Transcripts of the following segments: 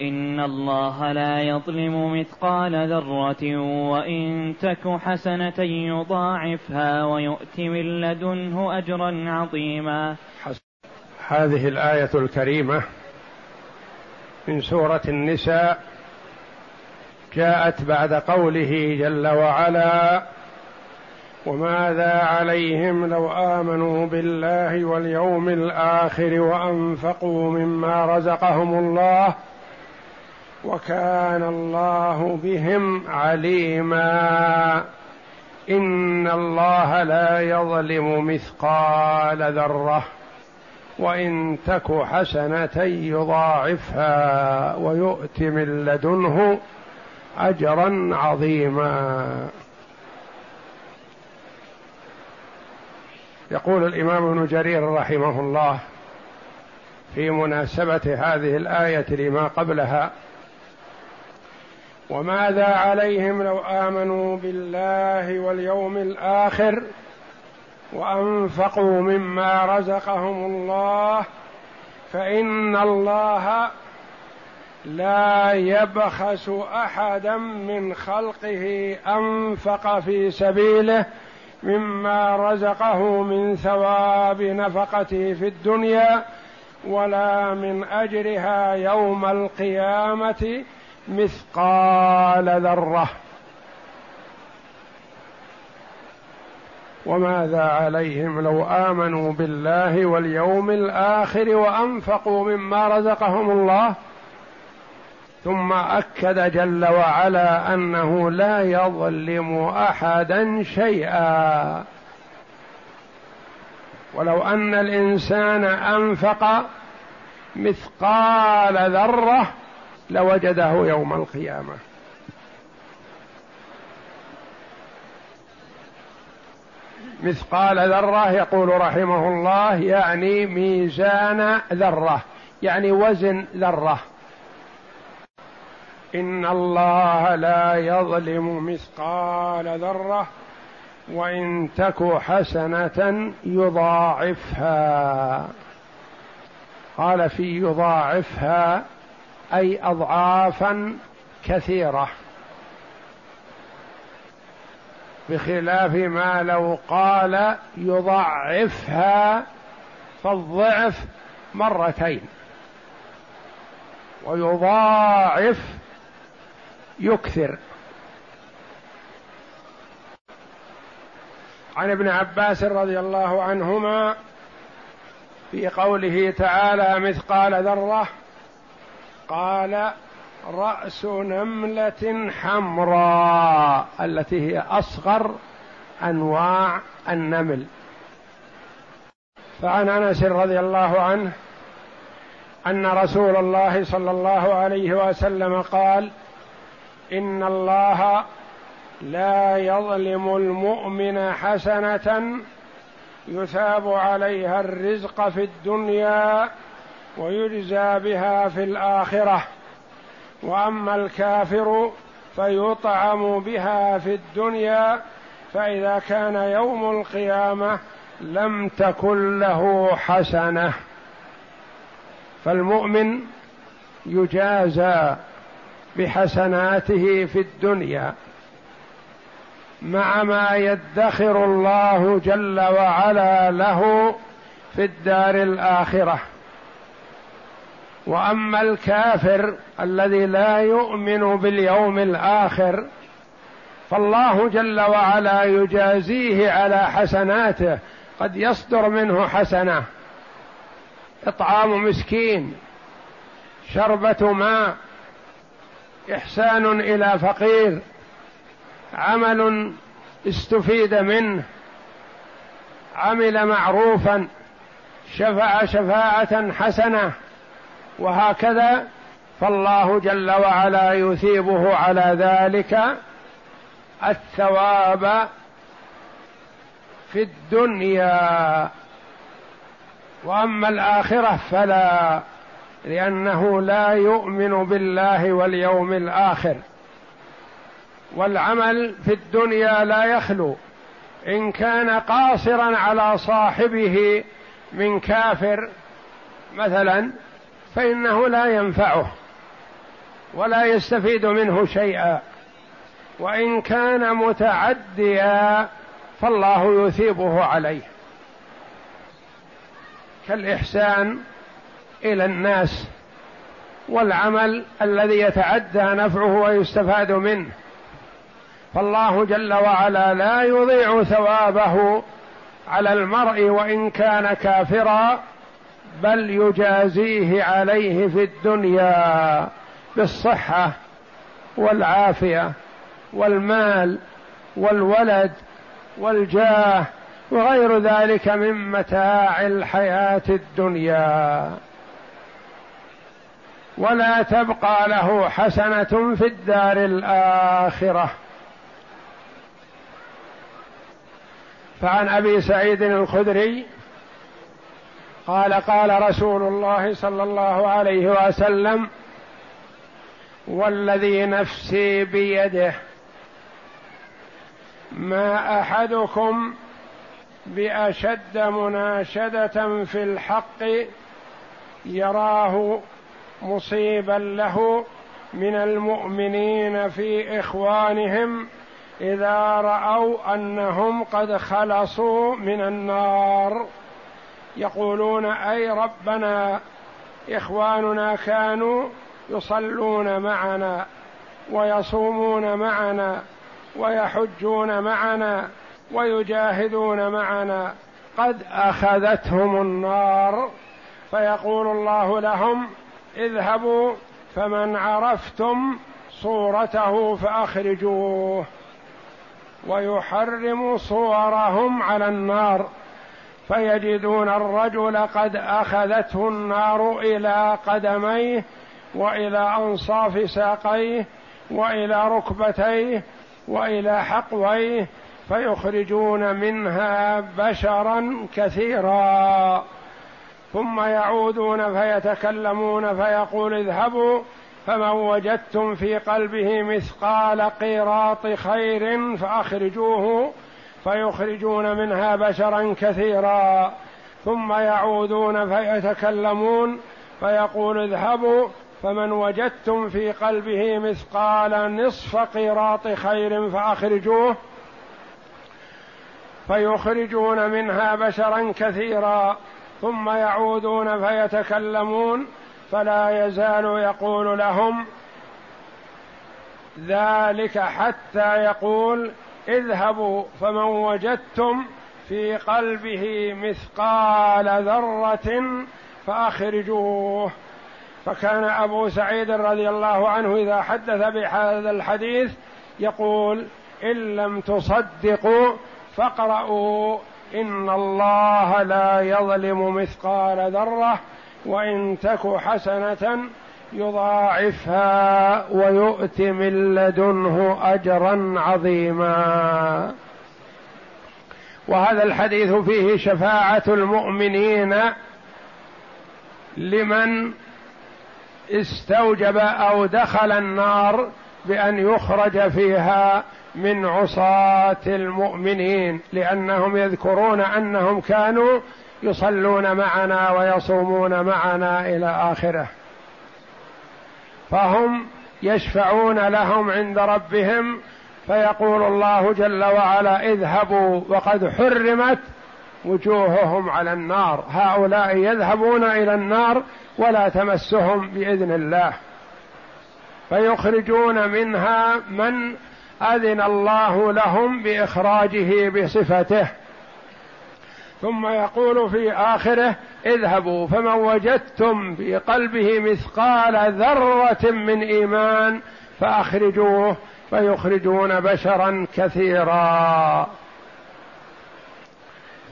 إن الله لا يظلم مثقال ذرة وإن تك حسنة يضاعفها ويؤت من لدنه أجرا عظيما. هذه الآية الكريمة من سورة النساء جاءت بعد قوله جل وعلا وماذا عليهم لو آمنوا بالله واليوم الآخر وأنفقوا مما رزقهم الله وكان الله بهم عليما. إن الله لا يظلم مثقال ذرة وإن تك حسنة يضاعفها ويؤت من لدنه أجرا عظيما. يقول الإمام ابن جرير رحمه الله في مناسبة هذه الآية لما قبلها وماذا عليهم لو آمنوا بالله واليوم الآخر وأنفقوا مما رزقهم الله فإن الله لا يبخس أحدا من خلقه أنفق في سبيله مما رزقه من ثواب نفقته في الدنيا ولا من أجرها يوم القيامة مثقال ذرة. وماذا عليهم لو آمنوا بالله واليوم الآخر وأنفقوا مما رزقهم الله؟ ثم أكد جل وعلا أنه لا يظلم أحدا شيئا. ولو أن الإنسان أنفق مثقال ذرة لوجده يوم القيامة. مثقال ذرة يقول رحمه الله يعني ميزان ذرة يعني وزن ذرة. إن الله لا يظلم مثقال ذرة وإن تك حسنة يضاعفها. قال في يضاعفها أي اضعافا كثيرة. بخلاف ما لو قال يضعفها فالضعف مرتين. ويضاعف يكثر. عن ابن عباس رضي الله عنهما في قوله تعالى مثقال ذرة قال رأس نملة حمراء التي هي أصغر أنواع النمل. فعن أنس رضي الله عنه أن رسول الله صلى الله عليه وسلم قال إن الله لا يظلم المؤمن حسنة يثاب عليها الرزق في الدنيا ويجزى بها في الآخرة. وأما الكافر فيطعم بها في الدنيا فإذا كان يوم القيامة لم تكن له حسنة. فالمؤمن يجازى بحسناته في الدنيا مع ما يدخر الله جل وعلا له في الدار الآخرة. وأما الكافر الذي لا يؤمن باليوم الآخر فالله جل وعلا يجازيه على حسناته قد يصدر منه حسنة. إطعام مسكين شربة ماء إحسان إلى فقير عمل استفيد منه عمل معروفا شفع شفاعة حسنة. وهكذا فالله جل وعلا يثيبه على ذلك الثواب في الدنيا. وأما الآخرة فلا لأنه لا يؤمن بالله واليوم الآخر. والعمل في الدنيا لا يخلو. إن كان قاصرا على صاحبه من كافر مثلا فإنه لا ينفعه ولا يستفيد منه شيئا. وإن كان متعديا فالله يثيبه عليه. كالإحسان إلى الناس والعمل الذي يتعدى نفعه ويستفاد منه. فالله جل وعلا لا يضيع ثوابه على المرء وإن كان كافرا بل يجازيه عليه في الدنيا بالصحة والعافية والمال والولد والجاه وغير ذلك من متاع الحياة الدنيا. ولا تبقى له حسنة في الدار الآخرة. فعن أبي سعيد الخدري قال قال رسول الله صلى الله عليه وسلم والذي نفسي بيده ما أحدكم بأشد مناشدة في الحق يراه مصيبا له من المؤمنين في إخوانهم إذا رأوا أنهم قد خلصوا من النار. يقولون أي ربنا إخواننا كانوا يصلون معنا ويصومون معنا ويحجون معنا ويجاهدون معنا قد أخذتهم النار فيقول الله لهم اذهبوا فمن عرفتم صورته فأخرجوه ويحرم صورهم على النار فيجدون الرجل قد أخذته النار إلى قدميه وإلى أنصاف ساقيه وإلى ركبتيه وإلى حقويه فيخرجون منها بشرا كثيرا. ثم يعودون فيتكلمون فيقول اذهبوا فمن وجدتم في قلبه مثقال قيراط خير فأخرجوه فيخرجون منها بشرا كثيرا ثم يعودون فيتكلمون فيقول اذهبوا فمن وجدتم في قلبه مثقال نصف قيراط خير فأخرجوه فيخرجون منها بشرا كثيرا ثم يعودون فيتكلمون فلا يزال يقول لهم ذلك حتى يقول اذهبوا فمن وجدتم في قلبه مثقال ذرة فأخرجوه. فكان أبو سعيد رضي الله عنه إذا حدث بهذا الحديث يقول إن لم تصدقوا فاقرأوا إن الله لا يظلم مثقال ذرة وإن تك حسنة يضاعفها ويؤت من لدنه أجرا عظيما. وهذا الحديث فيه شفاعة المؤمنين لمن استوجب أو دخل النار بأن يخرج فيها من عصاة المؤمنين لأنهم يذكرون أنهم كانوا يصلون معنا ويصومون معنا إلى آخره. فهم يشفعون لهم عند ربهم فيقول الله جل وعلا اذهبوا وقد حرمت وجوههم على النار. هؤلاء يذهبون إلى النار ولا تمسهم بإذن الله. فيخرجون منها من أذن الله لهم بإخراجه بصفته. ثم يقول في آخره اذهبوا فمن وجدتم في قلبه مثقال ذرة من إيمان فأخرجوه فيخرجون بشرا كثيرا.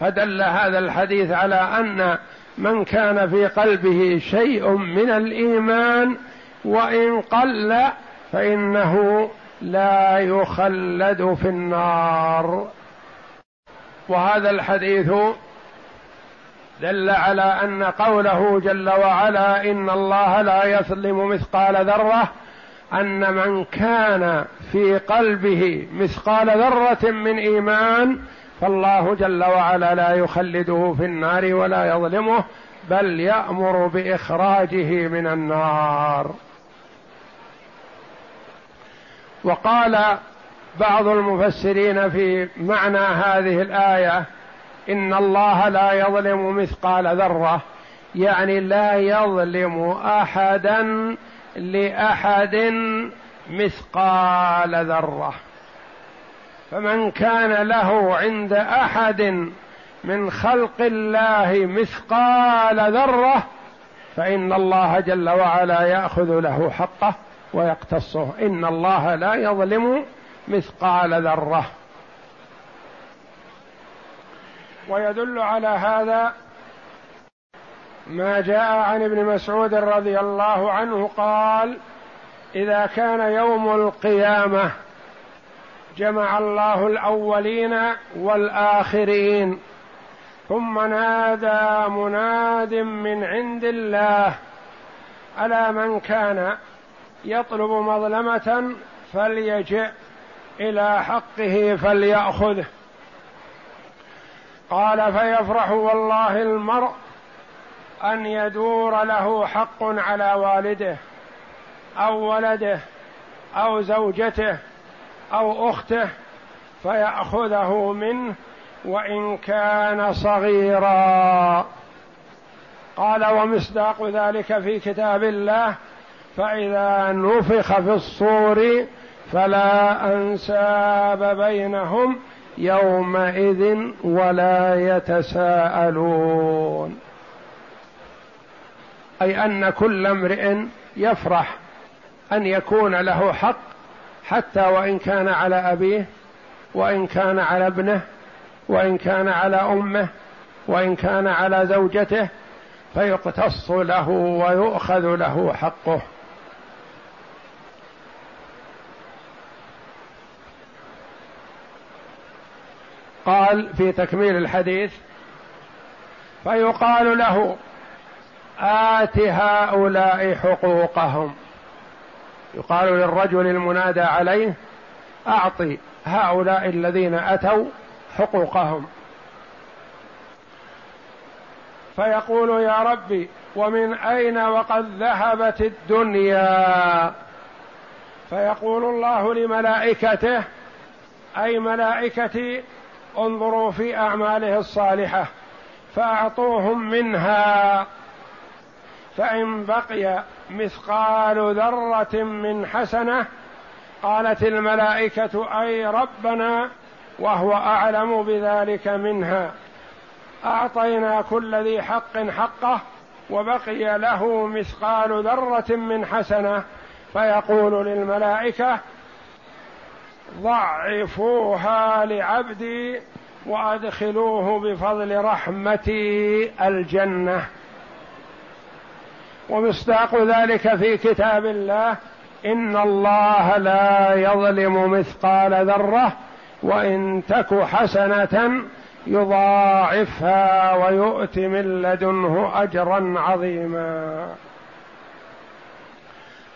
فدل هذا الحديث على أن من كان في قلبه شيء من الإيمان وإن قل فإنه لا يخلد في النار. وهذا الحديث دل على أن قوله جل وعلا إن الله لا يظلم مثقال ذرة أن من كان في قلبه مثقال ذرة من إيمان فالله جل وعلا لا يخلده في النار ولا يظلمه بل يأمر بإخراجه من النار. وقال بعض المفسرين في معنى هذه الآية إن الله لا يظلم مثقال ذرة يعني لا يظلم احدا لأحد مثقال ذرة. فمن كان له عند أحد من خلق الله مثقال ذرة فإن الله جل وعلا يأخذ له حقه ويقتصه. إن الله لا يظلم مثقال ذرة. ويدل على هذا ما جاء عن ابن مسعود رضي الله عنه قال إذا كان يوم القيامة جمع الله الأولين والآخرين ثم نادى مناد من عند الله على من كان يطلب مظلمة فليجئ إلى حقه فليأخذه. قال فيفرح والله المرء أن يدور له حق على والده أو ولده أو زوجته أو أخته فيأخذه منه وإن كان صغيرا. قال ومصداق ذلك في كتاب الله فإذا نفخ في الصور فلا أنساب بينهم يومئذ ولا يتساءلون. أي أن كل امرئ يفرح أن يكون له حق حتى وإن كان على أبيه وإن كان على ابنه وإن كان على أمه وإن كان على زوجته فيقتص له ويؤخذ له حقه. قال في تكميل الحديث فيقال له آت هؤلاء حقوقهم. يقال للرجل المنادى عليه أعطي هؤلاء الذين أتوا حقوقهم. فيقول يا ربي ومن أين وقد ذهبت الدنيا؟ فيقول الله لملائكته أي ملائكتي انظروا في أعماله الصالحة فأعطوهم منها فإن بقي مثقال ذرة من حسنة قالت الملائكة أي ربنا وهو أعلم بذلك منها. أعطينا كل ذي حق حقه وبقي له مثقال ذرة من حسنة فيقول للملائكة ضعفوها لعبدي وأدخلوه بفضل رحمتي الجنة. ومصداق ذلك في كتاب الله إن الله لا يظلم مثقال ذرة وإن تك حسنة يضاعفها ويؤت من لدنه أجرا عظيما.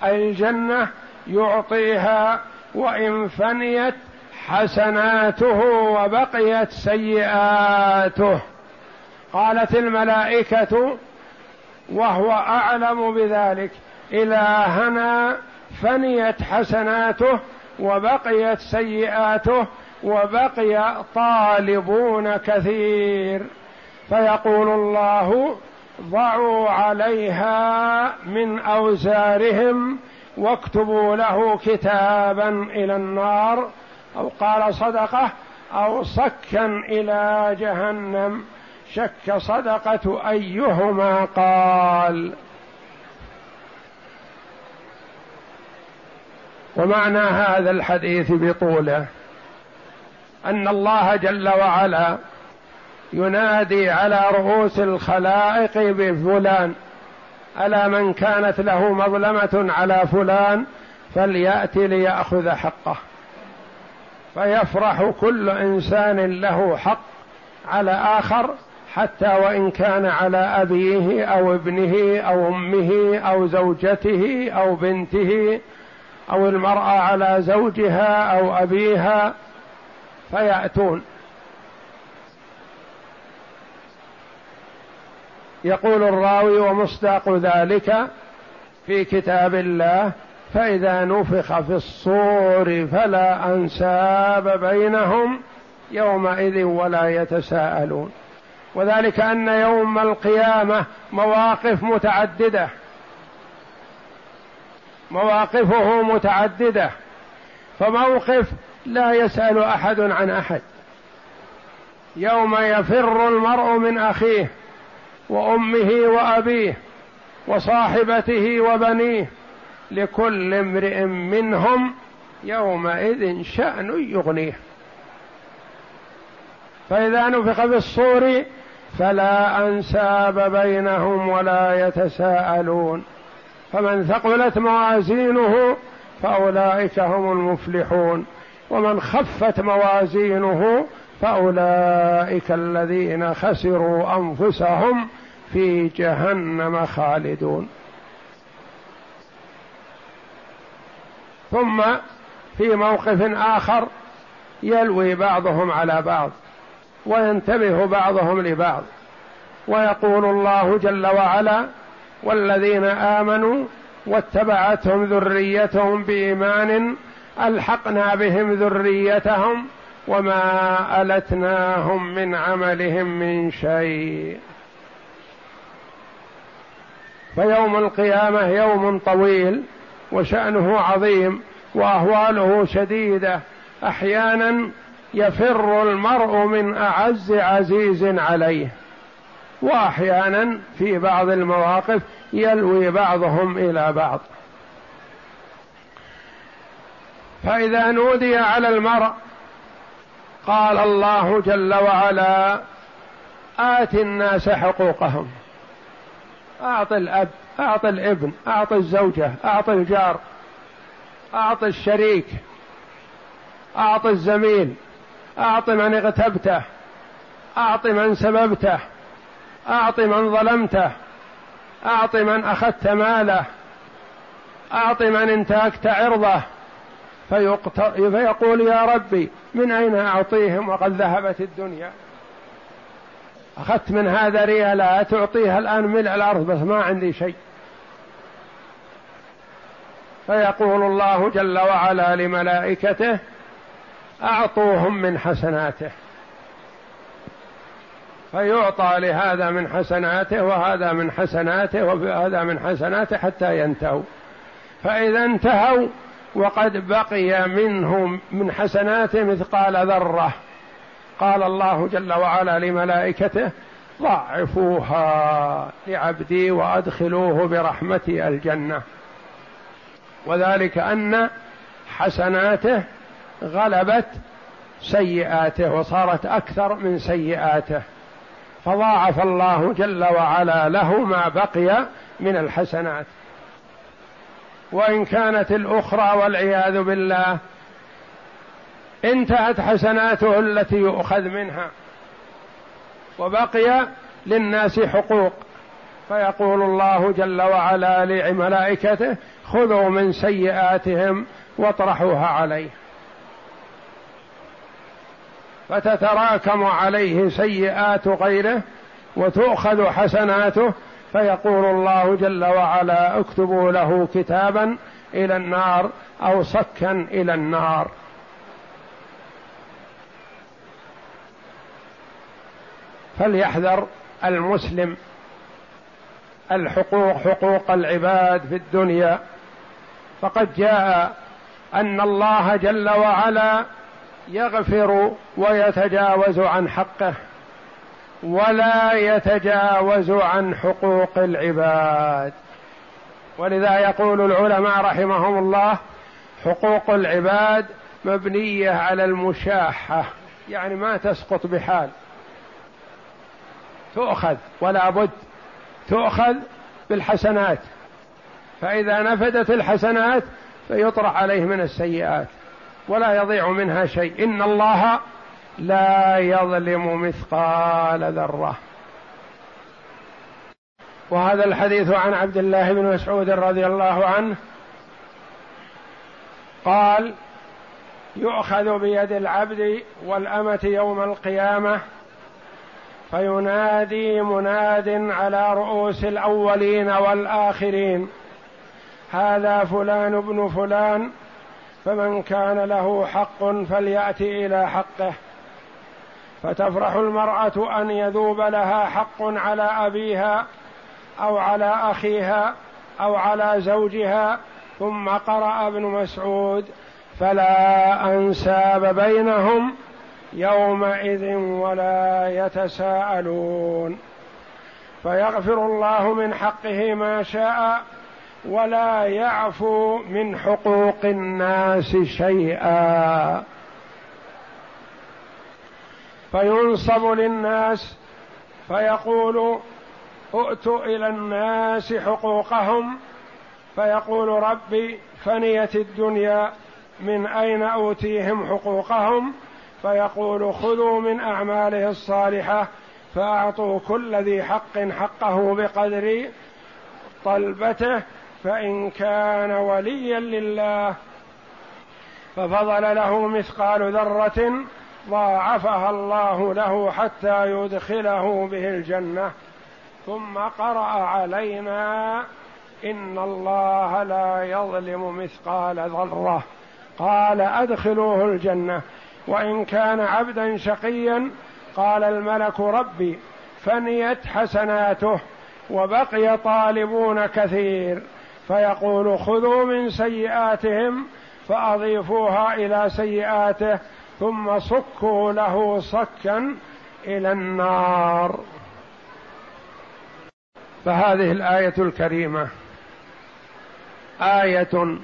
الجنه يعطيها وإن فنيت حسناته وبقيت سيئاته. قالت الملائكة وهو أعلم بذلك. إلهنا فنيت حسناته وبقيت سيئاته وبقي طالبون كثير. فيقول الله ضعوا عليها من أوزارهم واكتبوا له كتابا إلى النار أو قال صدقة أو صكا إلى جهنم. شك صدقة أيهما قال. ومعنى هذا الحديث بطوله أن الله جل وعلا ينادي على رؤوس الخلائق بفلان ألا من كانت له مظلمة على فلان فليأت ليأخذ حقه. فيفرح كل إنسان له حق على آخر حتى وإن كان على أبيه أو ابنه أو أمه أو زوجته أو بنته أو المرأة على زوجها أو أبيها فيأتون. يقول الراوي ومصداق ذلك في كتاب الله فإذا نفخ في الصور فلا أنساب بينهم يومئذ ولا يتساءلون. وذلك أن يوم القيامة مواقف متعددة. مواقفه متعددة. فموقف لا يسأل أحد عن أحد. يوم يفر المرء من أخيه. وأمه وأبيه وصاحبته وبنيه لكل امرئ منهم يومئذ شأن يغنيه. فإذا نفخ في الصور فلا أنساب بينهم ولا يتساءلون. فمن ثقلت موازينه فأولئك هم المفلحون. ومن خفت موازينه فأولئك الذين خسروا أنفسهم في جهنم خالدون. ثم في موقف آخر يلوي بعضهم على بعض وينتبه بعضهم لبعض ويقول الله جل وعلا والذين آمنوا واتبعتهم ذريتهم بإيمان ألحقنا بهم ذريتهم وما ألتناهم من عملهم من شيء. فيوم القيامة يوم طويل وشأنه عظيم وأهواله شديدة. أحيانا يفر المرء من أعز عزيز عليه. وأحيانا في بعض المواقف يلوي بعضهم إلى بعض. فإذا نودي على المرء قال الله جل وعلا آت الناس حقوقهم. أعط الأب أعط الابن أعط الزوجة أعط الجار أعط الشريك أعط الزميل أعط من اغتبته أعط من سببته أعط من ظلمته أعط من أخذت ماله أعط من انتهكت عرضه. فيقول يا ربي من أين أعطيهم وقد ذهبت الدنيا؟ أخذت من هذا ريالات تعطيها الآن ملء الأرض بس ما عندي شيء. فيقول الله جل وعلا لملائكته أعطوهم من حسناته. فيعطى لهذا من حسناته وهذا من حسناته وهذا من حسناته حتى ينتهوا. فإذا انتهوا وقد بقي منهم من حسناته مثقال ذرة. قال الله جل وعلا لملائكته ضعفوها لعبدي وأدخلوه برحمتي الجنة. وذلك أن حسناته غلبت سيئاته وصارت أكثر من سيئاته. فضاعف الله جل وعلا له ما بقي من الحسنات. وإن كانت الأخرى والعياذ بالله انتهت حسناته التي يؤخذ منها وبقي للناس حقوق فيقول الله جل وعلا لملائكته خذوا من سيئاتهم واطرحوها عليه فتتراكم عليه سيئات غيره وتؤخذ حسناته فيقول الله جل وعلا اكتبوا له كتابا إلى النار أو صكا إلى النار فليحذر المسلم الحقوق حقوق العباد في الدنيا. فقد جاء أن الله جل وعلا يغفر ويتجاوز عن حقه ولا يتجاوز عن حقوق العباد. ولذا يقول العلماء رحمهم الله حقوق العباد مبنية على المشاحة يعني ما تسقط بحال. تؤخذ ولا بد تؤخذ بالحسنات. فإذا نفدت الحسنات فيطرح عليه من السيئات ولا يضيع منها شيء. إن الله لا يظلم مثقال ذرة. وهذا الحديث عن عبد الله بن مسعود رضي الله عنه قال يؤخذ بيد العبد والأمة يوم القيامة فينادي مناد على رؤوس الأولين والآخرين. هذا فلان ابن فلان فمن كان له حق فليأتي إلى حقه. فتفرح المرأة أن يذوب لها حق على أبيها أو على أخيها أو على زوجها. ثم قرأ ابن مسعود فلا أنساب بينهم يومئذ ولا يتساءلون. فيغفر الله من حقه ما شاء ولا يعفو من حقوق الناس شيئا. فينصب للناس فيقول ائتوا إلى الناس حقوقهم. فيقول ربي فنيت الدنيا من أين أوتيهم حقوقهم؟ فيقول خذوا من أعماله الصالحة فأعطوا كل ذي حق حقه بقدر طلبته فإن كان وليا لله ففضل له مثقال ذرة ضاعفها الله له حتى يدخله به الجنة. ثم قرأ علينا إن الله لا يظلم مثقال ذرة. قال أدخلوه الجنة. وإن كان عبدا شقيا قال الملك ربي فنيت حسناته وبقي طالبون كثير فيقول خذوا من سيئاتهم فأضيفوها إلى سيئاته ثم صكوا له صكا إلى النار. فهذه الآية الكريمة آية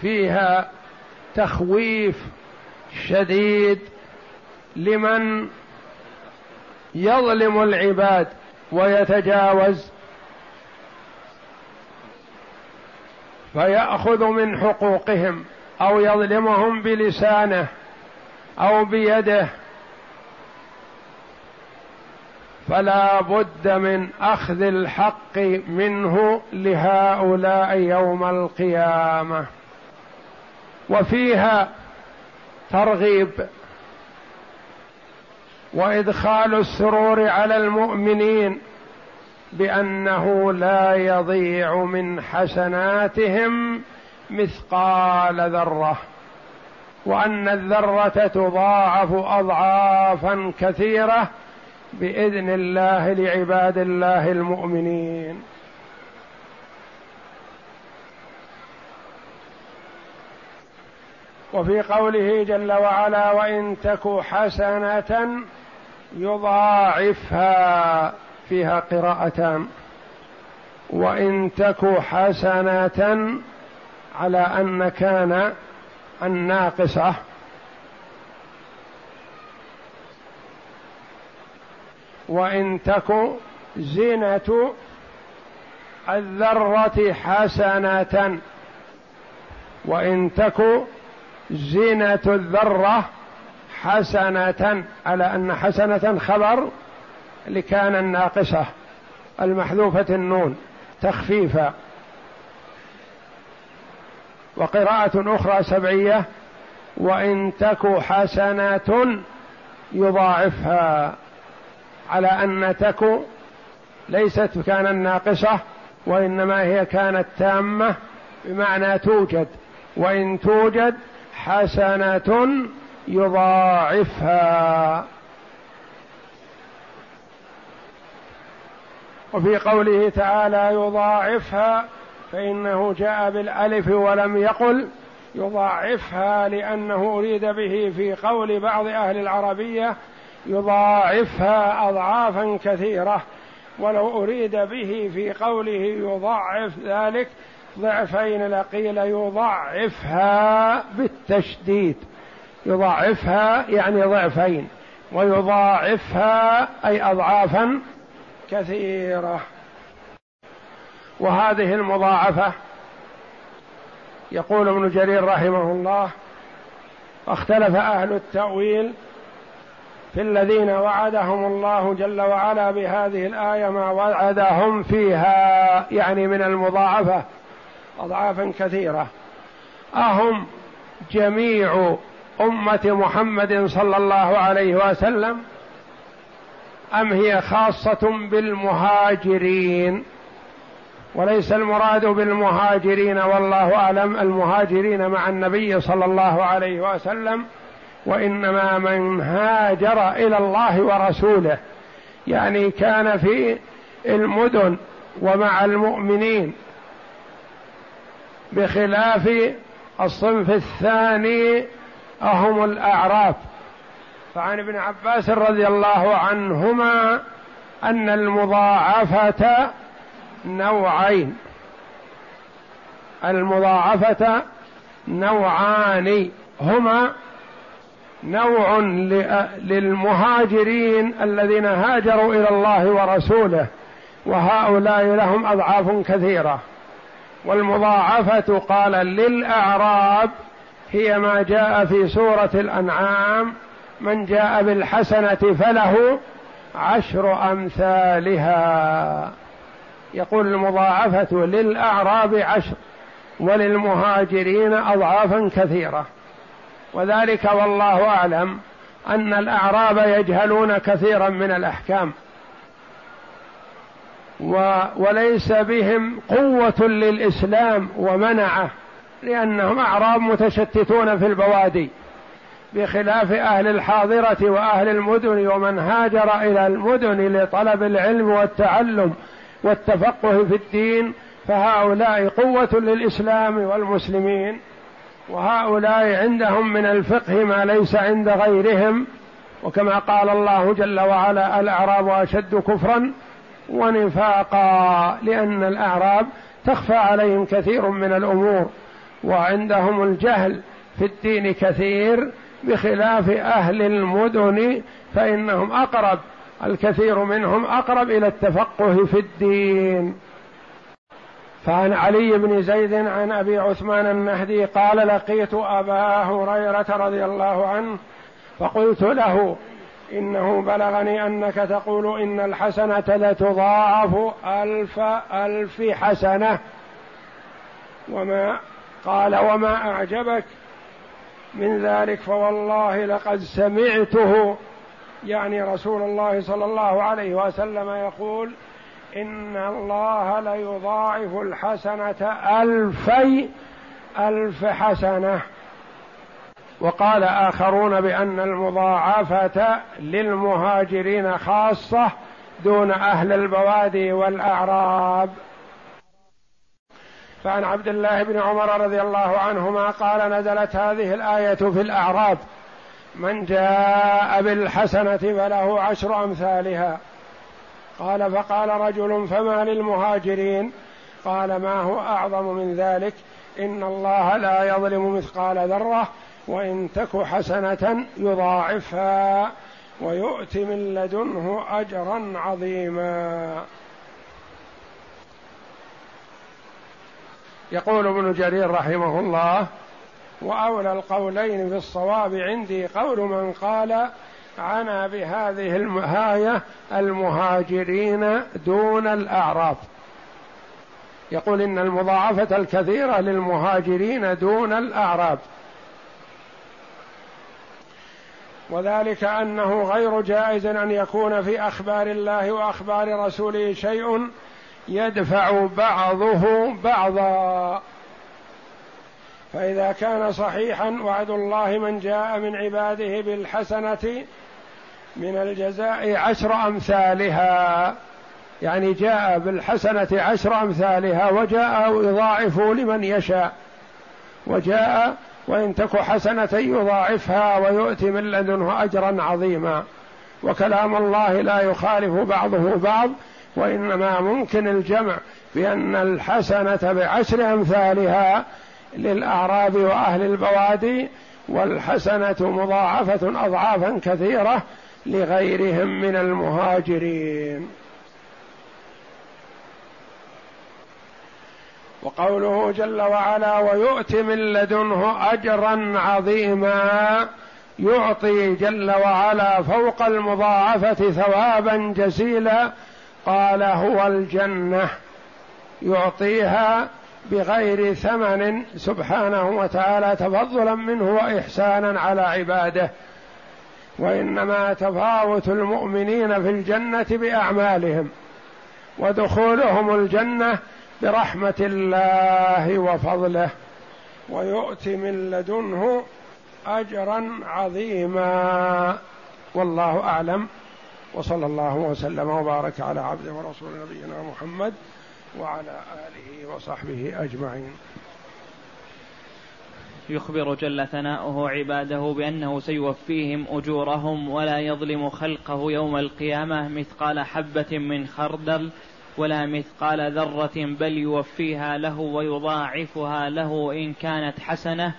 فيها تخويف شديد لمن يظلم العباد ويتجاوز. فيأخذ من حقوقهم أو يظلمهم بلسانه أو بيده. فلا بد من أخذ الحق منه لهؤلاء يوم القيامة. وفيها ترغيب وإدخال السرور على المؤمنين بأنه لا يضيع من حسناتهم مثقال ذرة وأن الذرة تضاعف اضعافا كثيرة بإذن الله لعباد الله المؤمنين. وفي قوله جل وعلا وإن تك حسنة يضاعفها فيها قراءتان وإن تك حسنة على أن كان الناقصة. وإن تك زينة الذرة حسنة. وإن تك زينة الذرة حسنة على أن حسنة خبر لكان الناقصة المحذوفة النون تخفيفا. وقراءة أخرى سبعية وإن تك حسنة يضاعفها على أن تك ليست كان الناقصة وإنما هي كانت تامة بمعنى توجد. وإن توجد حسنة يضاعفها. وفي قوله تعالى يضاعفها فإنه جاء بالألف ولم يقل يضاعفها لأنه أريد به في قول بعض أهل العربية يضاعفها أضعافا كثيرة ولو أريد به في قوله يضاعف ذلك ضعفين لقيل يضعفها بالتشديد. يضاعفها يعني ضعفين ويضاعفها أي اضعافا كثيرة. وهذه المضاعفة يقول ابن جرير رحمه الله اختلف أهل التأويل في الذين وعدهم الله جل وعلا بهذه الآية ما وعدهم فيها يعني من المضاعفة. اضعافا كثيرة. أهم جميع أمة محمد صلى الله عليه وسلم أم هي خاصة بالمهاجرين؟ وليس المراد بالمهاجرين والله أعلم المهاجرين مع النبي صلى الله عليه وسلم وإنما من هاجر إلى الله ورسوله. يعني كان في المدن ومع المؤمنين بخلاف الصنف الثاني أهم الأعراف. فعن ابن عباس رضي الله عنهما أن المضاعفة نوعين. المضاعفة نوعان. هما نوع للمهاجرين الذين هاجروا إلى الله ورسوله وهؤلاء لهم أضعاف كثيرة. والمضاعفة قال للأعراب هي ما جاء في سورة الأنعام من جاء بالحسنة فله عشر أمثالها. يقول المضاعفة للأعراب عشر وللمهاجرين أضعافا كثيرة. وذلك والله أعلم أن الأعراب يجهلون كثيرا من الأحكام. و وليس بهم قوة للإسلام ومنعه لأنهم أعراب متشتتون في البوادي بخلاف أهل الحاضرة وأهل المدن ومن هاجر إلى المدن لطلب العلم والتعلم والتفقه في الدين فهؤلاء قوة للإسلام والمسلمين وهؤلاء عندهم من الفقه ما ليس عند غيرهم وكما قال الله جل وعلا الأعراب أشد كفرا ونفاقا لأن الأعراب تخفى عليهم كثير من الأمور وعندهم الجهل في الدين كثير بخلاف أهل المدن فإنهم أقرب الكثير منهم أقرب إلى التفقه في الدين. فعن علي بن زيد عن أبي عثمان النهدي قال لقيت أبا هريرة رضي الله عنه فقلت له إنه بلغني أنك تقول إن الحسنة لتضاعف ألف ألف حسنة. وما قال وما أعجبك من ذلك فوالله لقد سمعته. يعني رسول الله صلى الله عليه وسلم يقول إن الله ليضاعف الحسنة ألفي ألف حسنة. وقال آخرون بأن المضاعفة للمهاجرين خاصة دون أهل البوادي والأعراب. فعن عبد الله بن عمر رضي الله عنهما قال نزلت هذه الآية في الأعراب من جاء بالحسنة فله عشر أمثالها قال فقال رجل فما للمهاجرين؟ قال ما هو أعظم من ذلك؟ إن الله لا يظلم مثقال ذرة وإن تك حسنة يضاعفها ويؤت من لدنه أجرا عظيما. يقول ابن جرير رحمه الله وأولى القولين في الصواب عندي قول من قال عنا بهذه الآية المهاجرين دون الأعراب يقول إن المضاعفة الكثيرة للمهاجرين دون الأعراب وذلك أنه غير جائز أن يكون في أخبار الله وأخبار رسوله شيء يدفع بعضه بعضا. فإذا كان صحيحا وعد الله من جاء من عباده بالحسنة من الجزاء عشر أمثالها. يعني جاء بالحسنة عشر أمثالها وجاء يضاعف لمن يشاء. وجاء وإن تك حسنة يضاعفها ويؤتي من لدنه أجرا عظيما. وكلام الله لا يخالف بعضه بعض وإنما ممكن الجمع بأن الحسنة بعشر أمثالها للأعراب وأهل البوادي والحسنة مضاعفة أضعافا كثيرة لغيرهم من المهاجرين. وقوله جل وعلا ويؤت من لدنه اجرا عظيما يعطي جل وعلا فوق المضاعفة ثوابا جزيلا قال هو الجنة يعطيها بغير ثمن سبحانه وتعالى تفضلا منه واحسانا على عباده. وإنما تفاوت المؤمنين في الجنة بأعمالهم ودخولهم الجنة برحمة الله وفضله ويؤتي من لدنه اجرا عظيما. والله أعلم. وصلى الله وسلم وبارك على عبده ورسول نبينا محمد وعلى آله وصحبه أجمعين. يخبر جل ثناؤه عباده بأنه سيوفيهم أجورهم ولا يظلم خلقه يوم القيامة مثقال حبة من خردل ولا مثقال ذرة بل يوفيها له ويضاعفها له إن كانت حسنة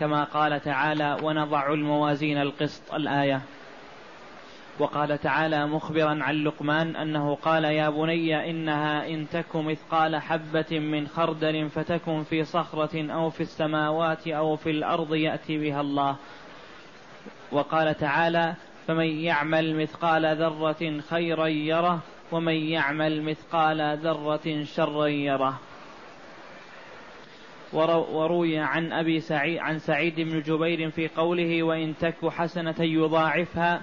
كما قال تعالى ونضع الموازين القسط. الآية. وقال تعالى مخبرا عن لقمان أنه قال يا بني إنها إن تك مثقال حبة من خردل فتكن في صخرة أو في السماوات أو في الأرض يأتي بها الله. وقال تعالى فمن يعمل مثقال ذرة خيرا يره ومن يعمل مثقال ذرة شرا يره. وروي عن أبي سعيد عن سعيد بن جبير في قوله وإن تك حسنة يضاعفها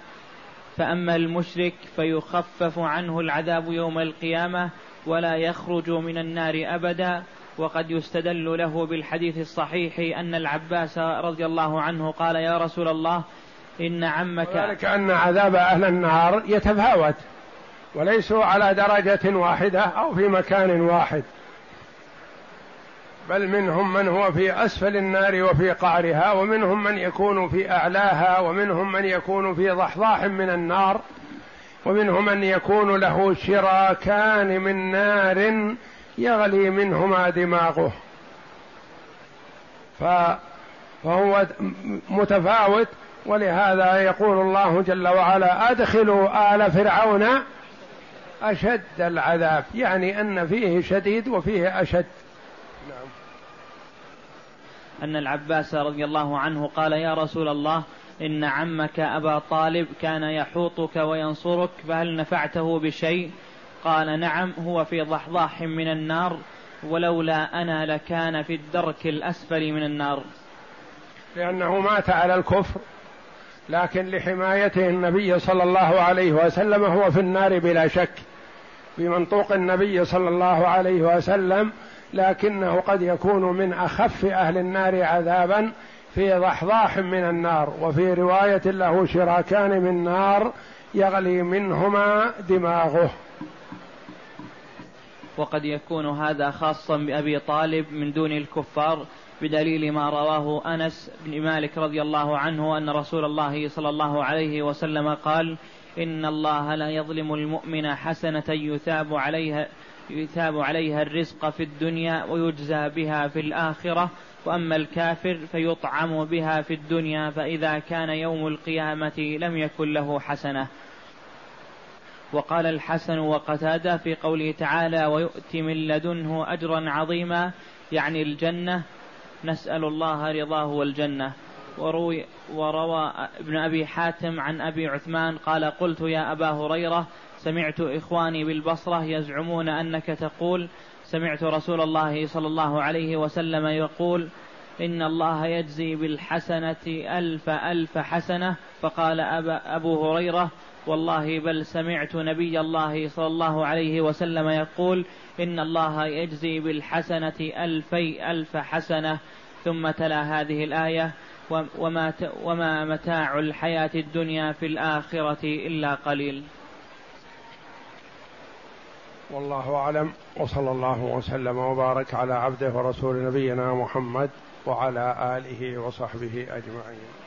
فأما المشرك فيخفف عنه العذاب يوم القيامة ولا يخرج من النار أبدا. وقد يستدل له بالحديث الصحيح أن العباس رضي الله عنه قال يا رسول الله إن عمك ذلك أن عذاب أهل النار يتفاوت. وليسوا على درجة واحدة أو في مكان واحد. بل منهم من هو في أسفل النار وفي قعرها ومنهم من يكون في أعلاها ومنهم من يكون في ضحضاح من النار ومنهم من يكون له شراكان من نار يغلي منهما دماغه. فهو متفاوت ولهذا يقول الله جل وعلا أدخلوا آل فرعون أشد العذاب يعني أن فيه شديد وفيه أشد. نعم. أن العباس رضي الله عنه قال يا رسول الله إن عمك أبا طالب كان يحوطك وينصرك فهل نفعته بشيء؟ قال نعم هو في ضحضاح من النار ولولا أنا لكان في الدرك الأسفل من النار. لأنه مات على الكفر لكن لحمايته النبي صلى الله عليه وسلم هو في النار بلا شك. بمنطوق النبي صلى الله عليه وسلم لكنه قد يكون من أخف أهل النار عذابا في ضحضاح من النار. وفي رواية له شراكان من نار يغلي منهما دماغه. وقد يكون هذا خاصا بأبي طالب من دون الكفار بدليل ما رواه أنس بن مالك رضي الله عنه أن رسول الله صلى الله عليه وسلم قال إن الله لا يظلم المؤمن حسنة يثاب عليها يثاب عليها الرزق في الدنيا ويجزى بها في الآخرة وأما الكافر فيطعم بها في الدنيا فإذا كان يوم القيامة لم يكن له حسنة. وقال الحسن وقتادة في قوله تعالى ويؤتي من لدنه أجرا عظيما يعني الجنة. نسأل الله رضاه والجنة. وروي وروى ابن أبي حاتم عن أبي عثمان قال قلت يا أبا هريرة سمعت إخواني بالبصرة يزعمون أنك تقول سمعت رسول الله صلى الله عليه وسلم يقول إن الله يجزي بالحسنة ألف ألف حسنة فقال أبا أبو هريرة والله بل سمعت نبي الله صلى الله عليه وسلم يقول إن الله يجزي بالحسنة ألفي ألف حسنة ثم تلا هذه الآية وما, وما متاع الحياة الدنيا في الآخرة إلا قليل. والله أعلم وصلى الله وسلم وبارك على عبده ورسول نبينا محمد وعلى آله وصحبه أجمعين.